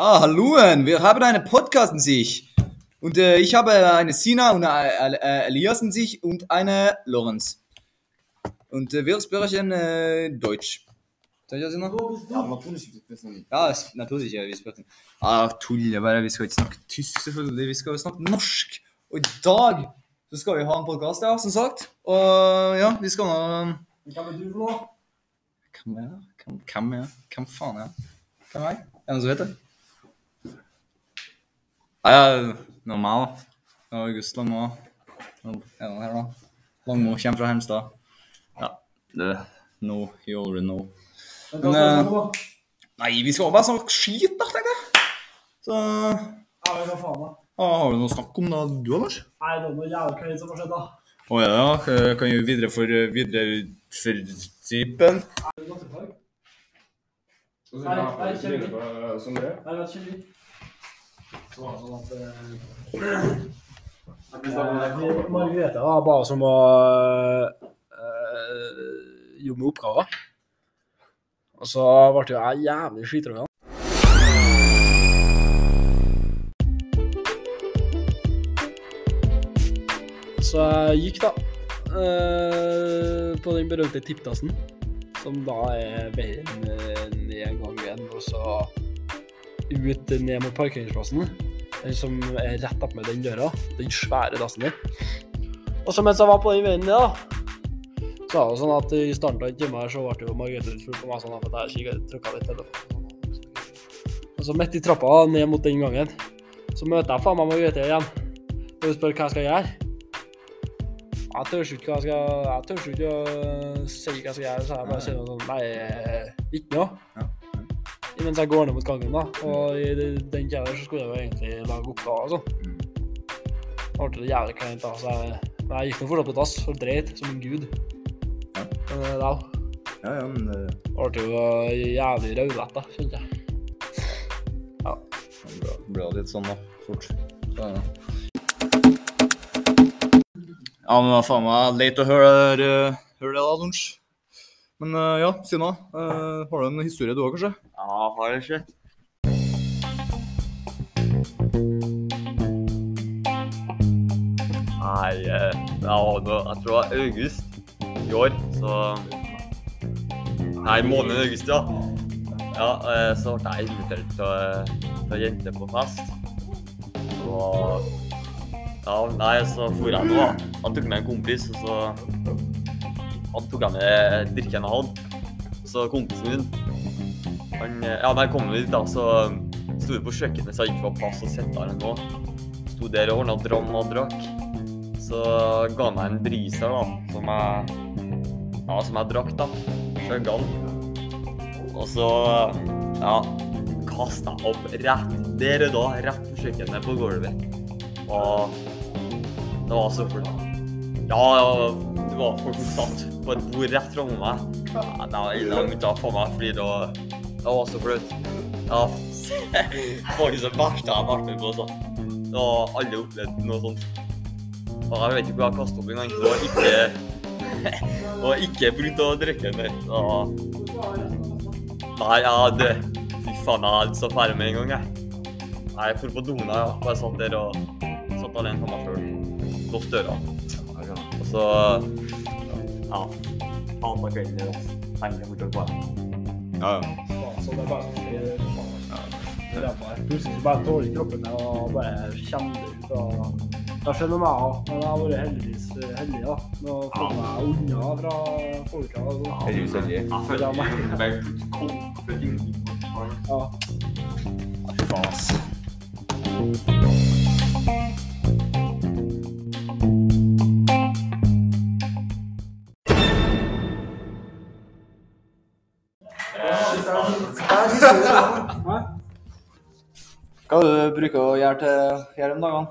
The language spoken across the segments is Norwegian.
Ah, halloen, wir haben einen Podcast in sich. Und äh, ich habe eine Sina und eine äh, Elias in sich und eine Lorenz. Und äh, wir sprechen äh, Deutsch. Soll ich das noch? Ja, natürlich. Ja, naturligvis. Ja, vi sprechen. Ah, tuller bare. Vi skal ikke snakke tysk, selvfølgelig. Vi skal snakke norsk. Og i dag så skal vi ha en podkast, ja, som sagt. Og ja, vi skal nå Hva er du for noe? Hvem er det? Hvem, hvem er det? Hvem faen er det? Hvem er jeg? Er det noen som vet det? Ja, normal. Det var August Langmo. Er det her, da? Langmo kommer fra Hemstad. Ja, det No, you already know. Men eh, du? Nei, vi skal bare snakke skit, da, tenkte jeg. Så Ja, hva faen da? ah, Har du noe å snakke om, da, du, Anders? Nei, det er noe jævlig kødd som har skjedd da. Å ja, ja. Eh, Kan jo videre for videre for typen. Er det naturfag? Og så Så var det sånn at... eh, eh. Margrethe da, ba oss å eh, jobbe med oppgaver. Og så ble jo jeg jævlig skitrøyende. Så jeg gikk da eh, på den berømte tippdassen, som da er veien enn én en gang igjen, og så ut ned mot parkeringsplassen. Den som er rett opp med den døra. Den svære dassen der. Og så mens jeg var på den veien ned, da, så var det sånn at i starten av en time her så ble jo Margrethe litt full på meg sånn at jeg kikket, trykka litt telefonen. Og så midt i trappa ned mot den gangen, så møter jeg faen meg Margrethe igjen. Og hun spør hva jeg skal gjøre. Jeg tør ikke hva jeg skal Jeg tør ikke å si hva jeg skal gjøre, så jeg bare sier noe sånn Nei, ikke noe. Ja, Mens jeg går ned mot gangen, da. Og i den tida der så skulle jeg jo egentlig lage oppgaver og sånn. Det ble jævlig kleint, da. Så jeg, men jeg gikk nå fortsatt på dass og dreit som en gud. Ja. Men det da Ja, ja, men det ble det jo jævlig raudlett, da, kjente jeg. Ja. Det ble- jo litt sånn, da. Fort. Så, ja. ja, men det var faen meg leit å høre, eh, høre det, da, lunsj. Men eh, ja, Sina. eh, har du en historie du òg, kanskje? Ja, har jeg ikke. Nei, eh, det var da, jeg tror det var august i år, så Nei, måneden august, ja. Ja, eh, så ble jeg invitert til, eh, ei jente på fest. Og ja, nei, så for jeg nå. Han tok med en kompis, og så Han tok jeg med drikken jeg hadde. Så kompisen min han, ja, når jeg kom dit, da, så sto vi på kjøkkenet, så jeg ikke var plass å sitte der ennå. Sto der og ordna dram og drakk. Så ga han meg en briser, da, som jeg, ja, som jeg drakk, da. Skjøgga den. Og så, ja, kasta jeg opp rett der og da, rett på kjøkkenet på gulvet. Og det var så. Ja, ja, det var folk som satt på et bord rett framme meg. Ja, det var- langt av få meg fordi det var, det var så flaut. Ja, det ikke så verste jeg har vært med på. Så. Det var aldri opplevd noe sånt. Og jeg vet ikke hvor jeg kastet opp engang. Det var ikke Det var ikke pga. drikken var... Nei, ja, det Fy faen, jeg hadde så ferdig med en gang, jeg. Nei, Jeg dro på doen, jeg. Bare satt der og satt alene for meg sjøl. Låste døra. Og så Ja. Kvelden der, altså. Tenkte jeg fortsatt bare. Ja, ja. Så det er bare sånn det det er bare- Plutselig så bare tåler kroppen det og bare kjenner det ut. og Det skjer noe med meg òg, men jeg har vært heldigvis heldig da, med å få meg unna fra folka. sånn. Heldigvis heldig. Jeg føler meg. Ja. Fy faen, ass. Hva er det du bruker å gjøre til her om dagene?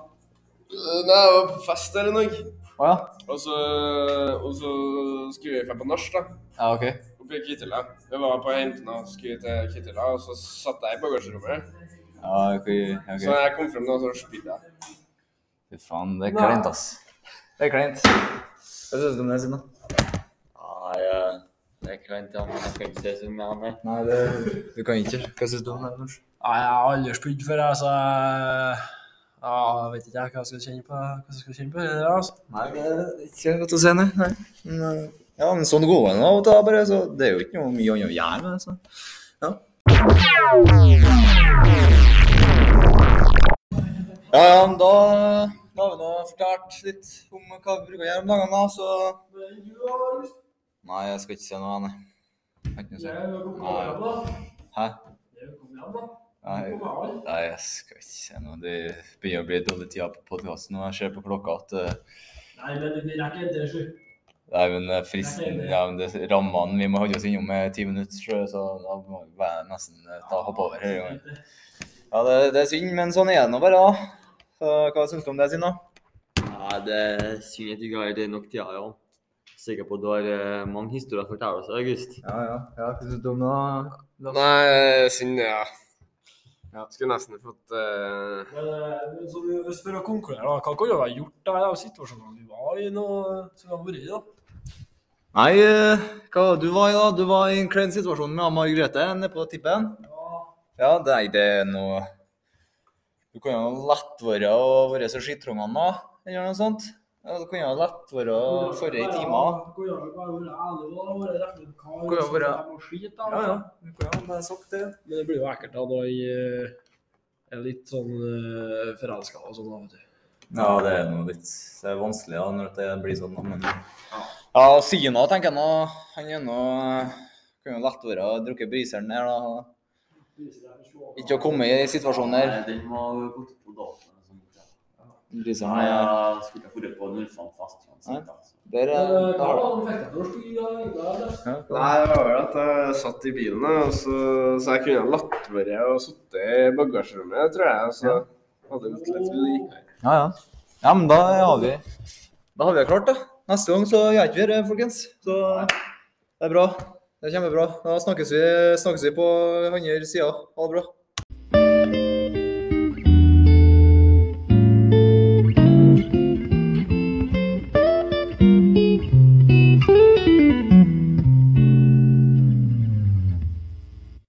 Nei, jeg var på fest eller noe. Ah, ja? Og så, og så skulle dra på nach, da. Ja, OK. Oppe i Kittela. Vi var på Heimtena og skulle til Kittela, og så satt jeg i bagasjerommet. Ja, ok. okay. Så jeg kom frem da, så spydde jeg. Fy faen, det er kleint, ass. Det er kleint. Hva syns du om det, Sina? Jeg kan til han, jeg kan ikke se så mye han er. Nei, det, du kan ikke. Hva syns du om det? Lars? Nei, jeg har aldri spydd før, jeg, så jeg ja, vet ikke jeg hva jeg skal kjenne på. Hva jeg skal kjenne på det der, altså. Nei, det er ikke godt å se, nei. nei. Men, eh, ja, men sånn går det av og til, bare. Så det er jo ikke noe mye annet å gjøre med det. Så. Ja. Ja, ja, men da, da har vi nå fortalt litt om hva vi bruker å gjøre om dagene, da, så Nei, jeg skal ikke se noe, nei. Jeg har ikke se. Hæ? Nei, nei, jeg skal ikke se noe. Det begynner å bli dårlig tid på podkasten, og jeg ser på klokka at uh... Nei, men det rekker etter sju. Nei, men eh, fristen ja, men det, Rammene vi må holde oss innom med ti minutter, så så da må vi nesten eh, ta hoppe over. Ja, det, det er synd, men sånn er det nå bare, da. Så hva syns du om det, Sina? Ja, det er synd at du ikke har det nok tida, ja. Sikker på at du har eh, mange historier å fortelle oss, August. Ja, ja. ja hva syns du om det? Nei, synd, ja. Skulle nesten fått eh, Men, eh, så hvis for å konkludere, da, hva kunne du ha gjort da, av situasjonene du var i nå, som har vært i, da? Nei, eh, hva du var i da? Du var i en klein situasjon med Margrethe nede på tippen. Ja, nei, det er noe Du kan jo lett være å være så skittrungene da, eller noe sånt. Ja, det kunne lett være forrige i timer. Kunne jo bare vært ærlig, da. Vært rett ut hva Kunne jo bare- som er skit, da. Ja, ja. Du kunne jo bare sagt det. Men det blir jo ekkelt da når jeg eh, er litt sånn uh, forelska og sånn, da, vet du. Ja, det er noe litt Det er vanskelig da, når det blir sånn. da, Men ja, Sina tenker jeg nå Han er nå kunne jo lett være å drukke briseren der, da. Ikke å komme i situasjonen der. Nei, Den må gått på datoen. Briseren Nei, jeg skulle ikke vært på nullfant fast. Uansett, altså. Der er Hva var du. det til å da? Nei, det var vel at jeg satt i bilen, og så, så jeg kunne latt være og sitte i bagasjerommet, tror jeg. Så hadde det gått litt likere. ja, ja. Ja, men da har vi Da har vi det klart, da. Neste gang så gjør ikke vi det, folkens. Så det er bra. Det er kjempebra. Da snakkes vi, snakkes vi på andre sida. Ha det bra.